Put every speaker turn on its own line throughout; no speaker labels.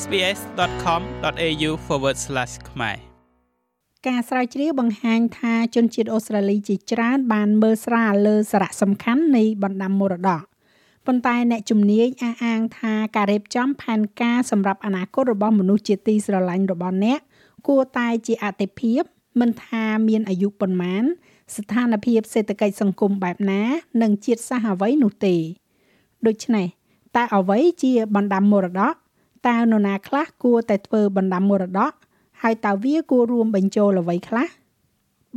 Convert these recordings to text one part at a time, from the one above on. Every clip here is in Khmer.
sbs.com.au/ ខ្មែរ
ការស្រាវជ្រាវបង្ហាញថាជនជាតិអូស្ត្រាលីជាច្រើនបានមើលស្រាលលើសារៈសំខាន់នៃបណ្ដាំមរតកប៉ុន្តែអ្នកជំនាញអះអាងថាការរៀបចំផែនការសម្រាប់អនាគតរបស់មនុស្សជាទីស្រឡាញ់របស់អ្នកគួរតែជាអតិភិបមិនថាមានអាយុប៉ុន្មាន ស្ថានភាពសេដ្ឋកិច្ចសង្គមបែបណា និងជាតិសាសន៍អ្វីនោះទេដូច្នេះតើអ្វីជាបណ្ដាំមរតក តើនរណាខ្លះគួរតែធ្វើបណ្ដាំមរតកហើយតើវាគួររួមបញ្ចូលអ្វីខ្លះ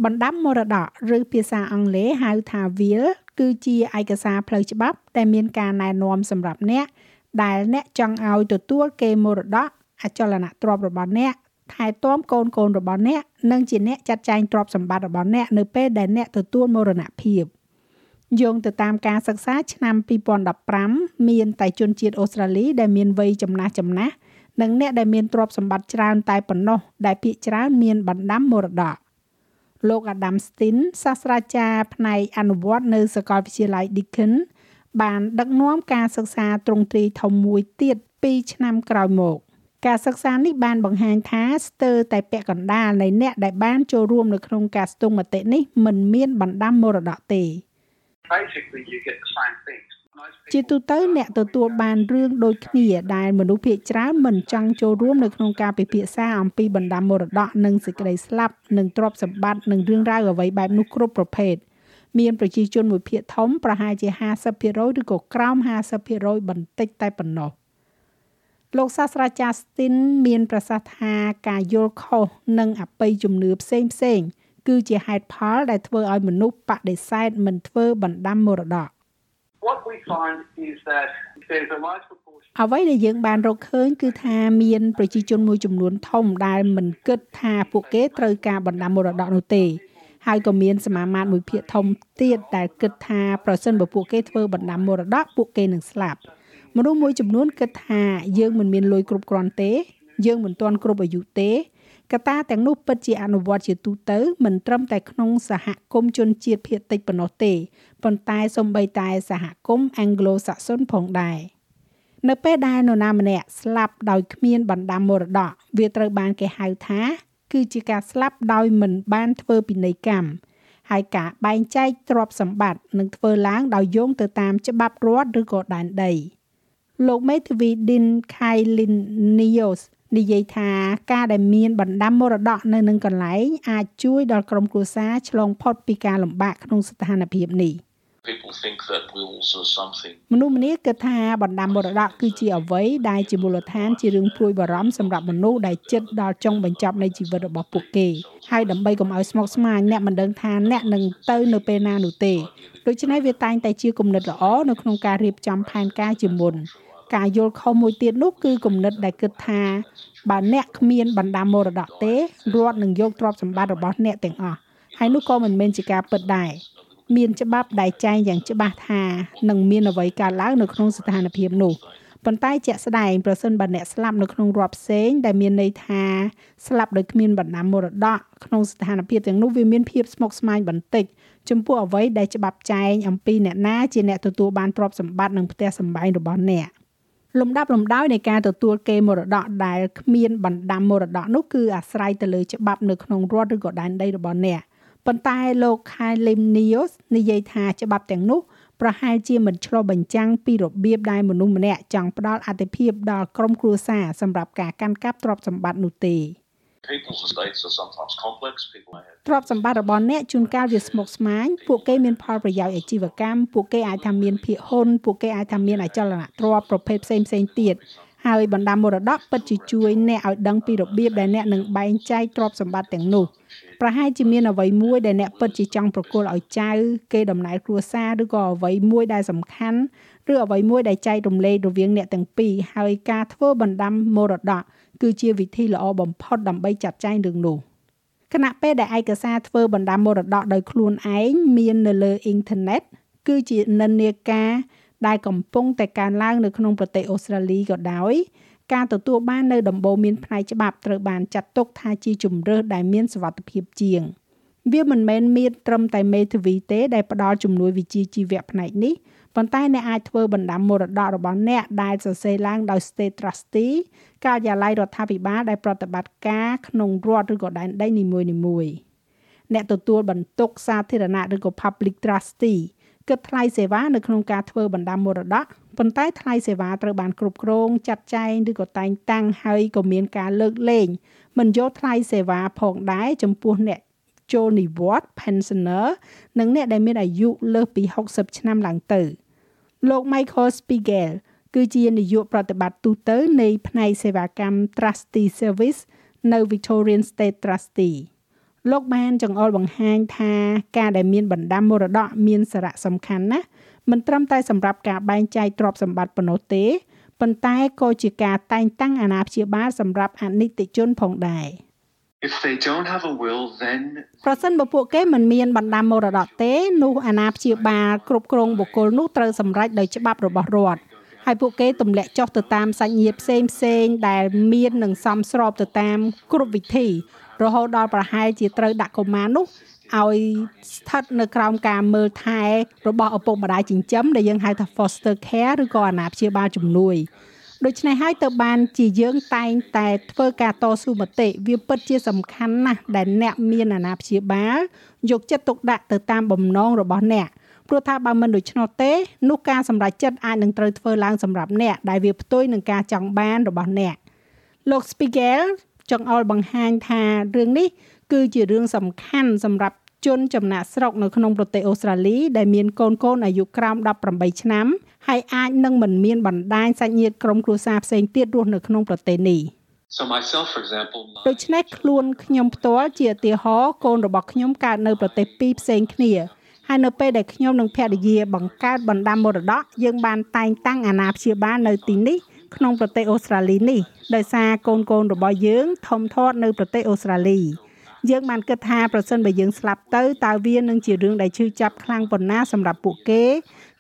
បណ្ដាំមរតកឬភាសាអង់គ្លេសហៅថា will គឺជាឯកសារផ្លូវច្បាប់ដែលមានការណែនាំសម្រាប់អ្នកដែលអ្នកចង់ឲ្យទទួលគេមរតកអចលនទ្រព្យរបស់អ្នកថែទាំកូនកូនរបស់អ្នកនិងជាអ្នកចាត់ចែងទ្រព្យសម្បត្តិរបស់អ្នកនៅពេលដែលអ្នកទទួលមរណភាព យោងទៅតាមការសិក្សាឆ្នាំ2015មានតែជនជាតិអូស្ត្រាលីដែលមានវ័យចំណាស់ចំណាស់និងអ្នកដែលមានទ្រព្យសម្បត្តិច្រើនតែប៉ុណ្ណោះដែលភាគច្រើនមានបណ្ដាំមរតកលោក Adam Stin សាស្ត្រាចារ្យផ្នែកអនុវត្តនៅសាកលវិទ្យាល័យ Deakin បានដឹកនាំការសិក្សាទ្រង់ទ្រីធំមួយទៀត2ឆ្នាំក្រោយមក ការសិក្សានេះបានបង្ហាញថាស្ទើរតែពាក់កណ្ដាលនៃអ្នកដែលបានចូលរួមនៅក្នុងការស្ទង់មតិនេះមិនមានបណ្ដាំមរតកទេ
basically you get the same thing
ជាទូទៅអ្នកទទួលបានរឿងដូចគ្នាដែលមនុស្សភាគច្រើនមិនចង់ចូលរួមនៅក្នុងការពិភាក្សាអំពីបណ្ដាំមរតកនិងសេចក្តីស្លាប់និងទ្រព្យសម្បត្តិនិងរឿងរ៉ាវអ្វីបែបនោះគ្រប់ប្រភេទមានប្រជាជនមួយភាគធំប្រហែលជា50%ឬក៏ក្រោម50%បន្តិចតែប៉ុណ្ណោះលោកសាស្ត្រាចារ្យ Stin មានប្រសាសន៍ថាការយល់ខុសនិងអបិយជំនឿផ្សេងផ្សេង គឺជាហេតុផលដែលធ្វើឲ្យមនុស្សបដិសេធមិនធ្វើបណ្ដាំមរតក
What we find is that there's a large proportion
អ្វីដែលយើងបានរកឃើញគឺថាមានប្រជាជនមួយចំនួនធំដែលមិនគិតថាពួកគេត្រូវការបណ្ដាំមរតកនោះទេហើយក៏មានសមាមាត្រមួយភាគធំទៀតដែលគិតថាប្រសិនបើពួកគេធ្វើបណ្ដាំមរតកពួកគេនឹងស្លាប់មនុស្សមួយចំនួនគិតថាយើងមិនមានលុយគ្រប់គ្រាន់ទេ យើងមិនទាន់គ្រប់អាយុទេ កត្តាទាំងនោះពិតជាអនុវត្តជាទូទៅមិនត្រឹមតែក្នុងសហគមន៍ជនជាតិភាគតិចប៉ុណ្ណោះទេប៉ុន្តែសូម្បីតែសហគមន៍ Anglo-Saxon ផងដែរនៅពេលដែលនរណាម្នាក់ស្លាប់ដោយគ្មានបណ្ដាំមរតកវាត្រូវបានគេហៅថា គឺជាការស្លាប់ដោយមិនបានធ្វើពិន័យកម្មហើយការបែងចែកទ្រព្យសម្បត្តិនឹងធ្វើឡើងដោយយោងទៅតាមច្បាប់រដ្ឋឬក៏ដែនដីលោកមេធាវី Din Kailin Nios និយាយថាការដែលមានបណ្ដាំមរតកនៅនឹងកន្លែងអាចជួយដល់ក្រុមគ្រួសារឆ្លងផុតពីការលំបាកក្នុងស្ថានភាពនេះ
people think that wills are something
មនុស្សម្នាគិតថាបណ្ដាំមរតកគឺជាអ្វីដែលជាមូលដ្ឋានជារឿងព្រួយបារម្ភសម្រាប់មនុស្សដែលជិតដល់ចុងបញ្ចប់នៃជីវិតរបស់ពួកគេហើយដើម្បីកុំឲ្យស្មុគស្មាញអ្នកមិនដឹងថាអ្នកនឹងទៅនៅពេលណានោះទេដូច្នេះវាតែងតែជាគំនិតល្អនៅក្នុងការរៀបចំផែនការជាមុន ការយល់ខុសមួយទៀតនោះគឺគំនិតដែលគិតថាបើអ្នកគ្មានបណ្ដាមរតកទេរដ្ឋនឹងយកទ្រព្យសម្បត្តិរបស់អ្នកទាំងអស់ហើយនោះក៏មិនមែនជាការពិតដែរមានច្បាប់ដែលចែងយ៉ាងច្បាស់ថានឹងមានអ្វីកើតឡើងនៅក្នុងស្ថានភាពនោះប៉ុន្តែជាក់ស្ដែងប្រសិនបើអ្នកស្លាប់នៅក្នុងរដ្ឋផ្សេងដែលមានន័យថាស្លាប់ដោយគ្មានបណ្ដាមរតកក្នុងស្ថានភាពទាំងនោះវាមានភាពស្មុគស្មាញបន្តិចចំពោះអ្វីដែលច្បាប់ចែងអំពីអ្នកណាជាអ្នកទទួលបានទ្រព្យសម្បត្តិនិងផ្ទះសម្បែងរបស់អ្នក។ លំដាប់លំដោយនៃការទទួលគេមរតកដែលគ្មានបណ្ដាំមរតកនោះគឺអាស្រ័យទៅលើច្បាប់នៅក្នុងរដ្ឋឬក៏ដែនដីរបស់អ្នកប៉ុន្តែលោក Khalim Nios និយាយថាច្បាប់ទាំងនោះប្រហែលជាមិនឆ្លុះបញ្ចាំងពីរបៀបដែលមនុស្សម្នាក់ចង់ផ្ដល់អតិភិបដល់ក្រុមគ្រួសារសម្រាប់ការកាន់កាប់ទ្រព្យសម្បត្តិនោះទេ
people's estates are sometimes complex people may have
ទ្រព្យសម្បត្តិរបស់អ្នកជួនកាលវាស្មុគស្មាញពួកគេមានផលប្រយោជន៍អាជីវកម្មពួកគេអាចថាមានភាគហ៊ុនពួកគេអាចថាមានអចលនទ្រព្យប្រភេទផ្សេងផ្សេងទៀតហើយបណ្ដាមរតកពិតជាជួយអ្នកឲ្យដឹងពីរបៀបដែលអ្នកនឹងបែងចែកទ្រព្យសម្បត្តិទាំងនោះប្រហែលជាមានអ្វីមួយដែលអ្នកពិតជាចង់ប្រគល់ឲ្យចៅគេដំណើរគ្រួសារឬក៏អ្វីមួយដែលសំខាន់ឬអ្វីមួយដែលចែករំលែករវាងអ្នកទាំងពីរហើយការធ្វើបណ្ដាំមរតក គឺជាវិធីល្អបំផុតដើម្បីចាត់ចែងរឿងនោះគណៈពេលដែលឯកសារធ្វើបណ្ដាំមរតកដោយខ្លួនឯងមាននៅលើអ៊ីនធឺណិតគឺជានិន្នាការដែលកំពុងតែកើនឡើងនៅក្នុងប្រទេសអូស្ត្រាលីក៏ដោយការទទួលបាននៅដំបូន្មានផ្នែកច្បាប់ត្រូវបានចាត់ទុកថាជាជំរើសដែលមានសុវត្ថិភាពជាង វាមិនមែនមានត្រឹមតែមេធាវីទេដែលផ្ដល់ជំនួយវិជ្ជាជីវៈផ្នែកនេះ ប៉ុន្តែអ្នកអាចធ្វើបណ្ដាំមរតករបស់អ្នកដែលសរសេរឡើងដោយ State Trustee ការិយាល័យរដ្ឋាភិបាលដែលប្រតិបត្តិការក្នុងរដ្ឋឬក៏ដែនដីនីមួយៗអ្នកទទួលបន្ទុកសាធារណៈឬក៏ Public Trustee គិតថ្លៃសេវានៅក្នុងការធ្វើបណ្ដាំមរតកប៉ុន្តែថ្លៃសេវាត្រូវបានគ្រប់គ្រងចាត់ចែងឬក៏តែងតាំងហើយក៏មានការលើកលែងមិនយកថ្លៃសេវាផងដែរចំពោះអ្នកចូលនិវត្តន៍ pensioner និងអ្នកដែលមានអាយុលើសពី60ឆ្នាំឡើងទៅ លោក Michael Spiegel គឺជានាយកប្រតិបត្តិទូទៅនៃផ្នែកសេវាកម្ម Trustee Service នៅ Victorian State Trustee លោកបានចង្អុលបង្ហាញថាការដែលមានបណ្ដាំមរតកមានសារៈសំខាន់ណាស់មិនត្រឹមតែសម្រាប់ការបែងចែកទ្រព្យសម្បត្តិប៉ុណ្ណោះទេប៉ុន្តែក៏ជាការតែងតាំងអាណាព្យាបាលសម្រាប់អនិច្ចជនផងដែរ
If they don't have a will then
ប្រសិនបើពួកគេមិនមានបណ្ដាំមរតកទេនោះអាណាព្យាបាលគ្រប់គ្រងបុគ្គលនោះត្រូវសម្រេចដោយច្បាប់របស់រដ្ឋហើយពួកគេទម្លាក់ចុះទៅតាមសាច់ញាតិផ្សេងផ្សេងដែលមាននឹងសមស្របទៅតាមគ្រប់វិធី រហូតដល់ប្រហែលជាត្រូវដាក់កុមារនោះឲ្យស្ថិតនៅក្រោមការមើលថែរបស់ឪពុកម្ដាយចិញ្ចឹមដែលយើងហៅថា foster care ឬក៏អាណាព្យាបាលជំនួយ ដូច្នេះហើយទៅបានជាយើងតែងតែធ្វើការតស៊ូមតិវាពិតជាសំខាន់ណាស់ដែលអ្នកមានអាណាព្យាបាលយកចិត្តទុកដាក់ទៅតាមបំណងរបស់អ្នកព្រោះថាបើមិនដូច្នោះទេនោះការសម្រេចចិត្តអាចនឹងត្រូវធ្វើឡើងសម្រាប់អ្នកដែលវាផ្ទុយនឹងការចង់បានរបស់អ្នកលោក Spiegel ចង់ឲ្យបង្ហាញថារឿងនេះគឺជារឿងសំខាន់សម្រាប់ជនចំណាក់ស្រុកនៅក្នុងប្រទេសអូស្ត្រាលីដែលមានកូនកូនអាយុក្រោម18ឆ្នាំ ហើយអាចនឹងមិនមានបណ្ដាញសាច់ញាតិក្រុមគ្រួសារផ្សេងទៀតរស់នៅក្នុងប្រទេសនេះ
so myself for example
ដូច្នេះខ្លួនខ្ញុំផ្ទាល់ជាឧទាហរណ៍កូនរបស់ខ្ញុំកើតនៅប្រទេសពីរផ្សេងគ្នាហើយនៅពេលដែលខ្ញុំនិងភរិយាបង្កើតបណ្ដាំមរតកយើងបានតែងតាំងអាណាព្យាបាលនៅទីនេះក្នុងប្រទេសអូស្ត្រាលីនេះដោយសារកូនកូនរបស់យើងធំធាត់នៅប្រទេសអូស្ត្រាលី យើងបានគិតថាប្រសិនបើយើងស្លាប់ទៅតើវានឹងជារឿងដែលឈឺចាប់ខ្លាំងប៉ុណ្ណាសម្រាប់ពួកគេ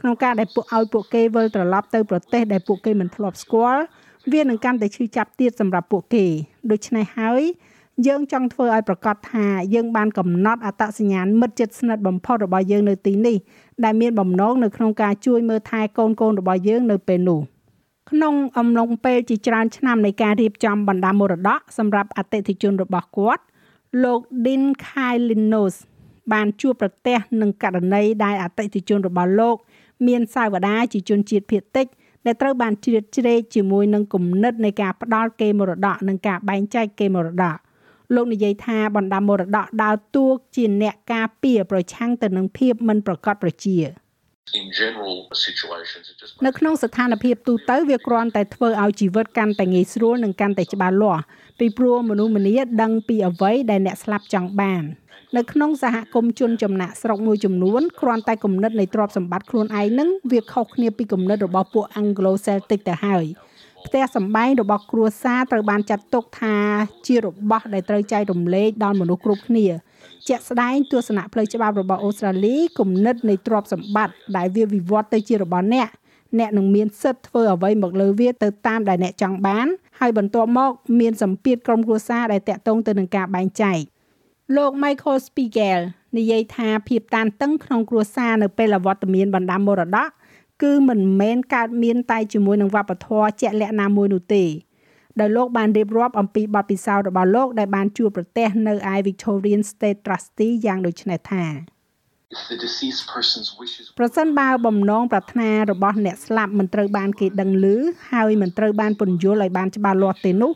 ក្នុងការដែលពួកឲ្យពួកគេវិលត្រឡប់ទៅប្រទេសដែលពួកគេមិនធ្លាប់ស្គាល់វានឹងកាន់តែឈឺចាប់ទៀតសម្រាប់ពួកគេដូច្នេះហើយយើងចង់ធ្វើឲ្យប្រកាសថាយើងបានកំណត់អត្តសញ្ញាណមិត្តជិតស្និទ្ធបំផុតរបស់យើងនៅទីនេះដែលមានបំណងនៅក្នុងការជួយមើលថែកូនកូនរបស់យើងនៅពេលនោះក្នុងអំឡុងពេលជាច្រើនឆ្នាំនៃការរៀបចំបណ្ដាមរតកសម្រាប់អតិថិជនរបស់គាត់ លោក Dean Kylinos បានជួបប្រទះនឹងករណីដែលអតិថិជនរបស់លោក មានសាវតាជាជនជាតិភាគតិចដែលត្រូវបានជ្រៀតជ្រែកជាមួយនឹងគំនិតនៃការផ្ដាល់គេមរតកនិងការបែងចែកគេមរតកលោកនិយាយថាបណ្ដាមរតកដើរតួជាអ្នកការពារប្រឆាំងទៅនឹងភាពមិនប្រកបប្រជា
in general situations it just
នៅក្នុងស្ថានភាពទូទៅវាគ្រាន់តែធ្វើឲ្យជីវិតកាន់តែងាយស្រួលនិងកាន់តែច្បាស់លាស់ ពីព្រោះមនុស្សម្នាដឹងពីអ្វីដែលអ្នកស្លាប់ចង់បាននៅក្នុងសហគមន៍ជនចំណាក់ស្រុកមួយចំនួនគ្រាន់តែគំនិតនៃទ្រព្យសម្បត្តិខ្លួនឯងនឹងវាខុសគ្នាពីគំនិតរបស់ពួក Anglo-Celtic ទៅហើយផ្ទះសម្បែងរបស់គ្រួសារត្រូវបានចាត់ទុកថាជារបស់ដែលត្រូវចែករំលែកដល់មនុស្សគ្រប់គ្នាជាក់ស្ដែងទស្សនៈផ្លូវច្បាប់របស់អូស្ត្រាលីគំនិតនៃទ្រព្យសម្បត្តិដែលវាវិវត្តទៅជារបស់អ្នកអ្នកនឹងមានសិទ្ធិធ្វើអ្វីមកលើវាទៅតាមដែលអ្នកចង់បាន ហើយបន្ទាប់មកមានសម្ពាធក្រុមគ្រួសារដែលតាក់ទងទៅនឹងការបែងចែកលោក Michael Spiegel និយាយថាភាពតានតឹងក្នុងគ្រួសារនៅពេលអវត្តមានបណ្ដាំមរតកគឺមិនមែនកើតមានតែជាមួយនឹងវប្បធម៌ជាក់លាក់ណាមួយនោះទេដោយលោកបានរៀបរាប់អំពីបទពិសោធន៍របស់លោកដែលបានជួបប្រទះនៅឯ Victorian State Trustee យ៉ាងដូចនេះថា ប្រសិនបើបំណងប្រាថ្នារបស់អ្នកស្លាប់មិនត្រូវបានគេដឹងឮហើយមិនត្រូវបានពន្យល់ឲ្យបានច្បាស់លាស់ទេនោះ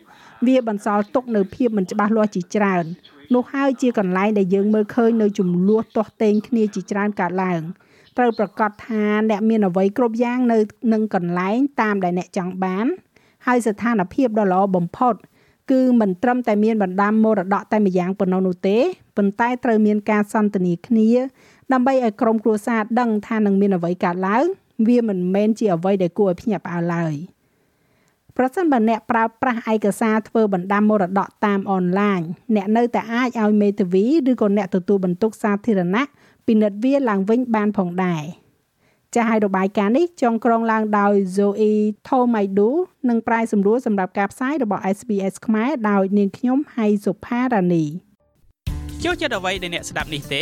វាបន្សល់ទុកនៅភាពមិនច្បាស់លាស់ជាច្រើននោះហើយជាកន្លែងដែលយើងមើលឃើញនៅចំនួនទាស់ទែងគ្នាជាច្រើនកើតឡើងត្រូវប្រកាសថាអ្នកមានអ្វីគ្រប់យ៉ាងនៅនឹងកន្លែងតាមដែលអ្នកចង់បាន ហើយស្ថានភាពដ៏ល្អបំផុតគឺមិនត្រឹមតែមានបណ្ដាំមរតកតែម្យ៉ាងប៉ុណ្ណោះនោះទេប៉ុន្តែត្រូវមានការសន្ទនាគ្នា ដើម្បីឲ្យក្រុមគ្រួសារដឹងថានឹងមានអ្វីកើតឡើងវាមិនមែនជាអ្វីដែលគួរឲ្យភ្ញាក់ផ្អើលឡើយប្រសិនបើអ្នកប្រើប្រាស់ឯកសារធ្វើបណ្ដាំមរតកតាមអនឡាញអ្នកនៅតែអាចឲ្យមេធាវីឬក៏អ្នកទទួលបន្ទុកសាធារណៈពិនិត្យវាឡើងវិញបានផងដែរ។ចាស់ហើយរបាយការណ៍នេះចងក្រងឡើងដោយ Zoe Thomaidu និងប្រាយសម្រួលសម្រាប់ការផ្សាយរបស់ SBS ខ្មែរដោយនាងខ្ញុំហៃសុផារ៉ានី
ចូលចិត្តអ្វីដែលអ្នកស្ដាប់នេះទេ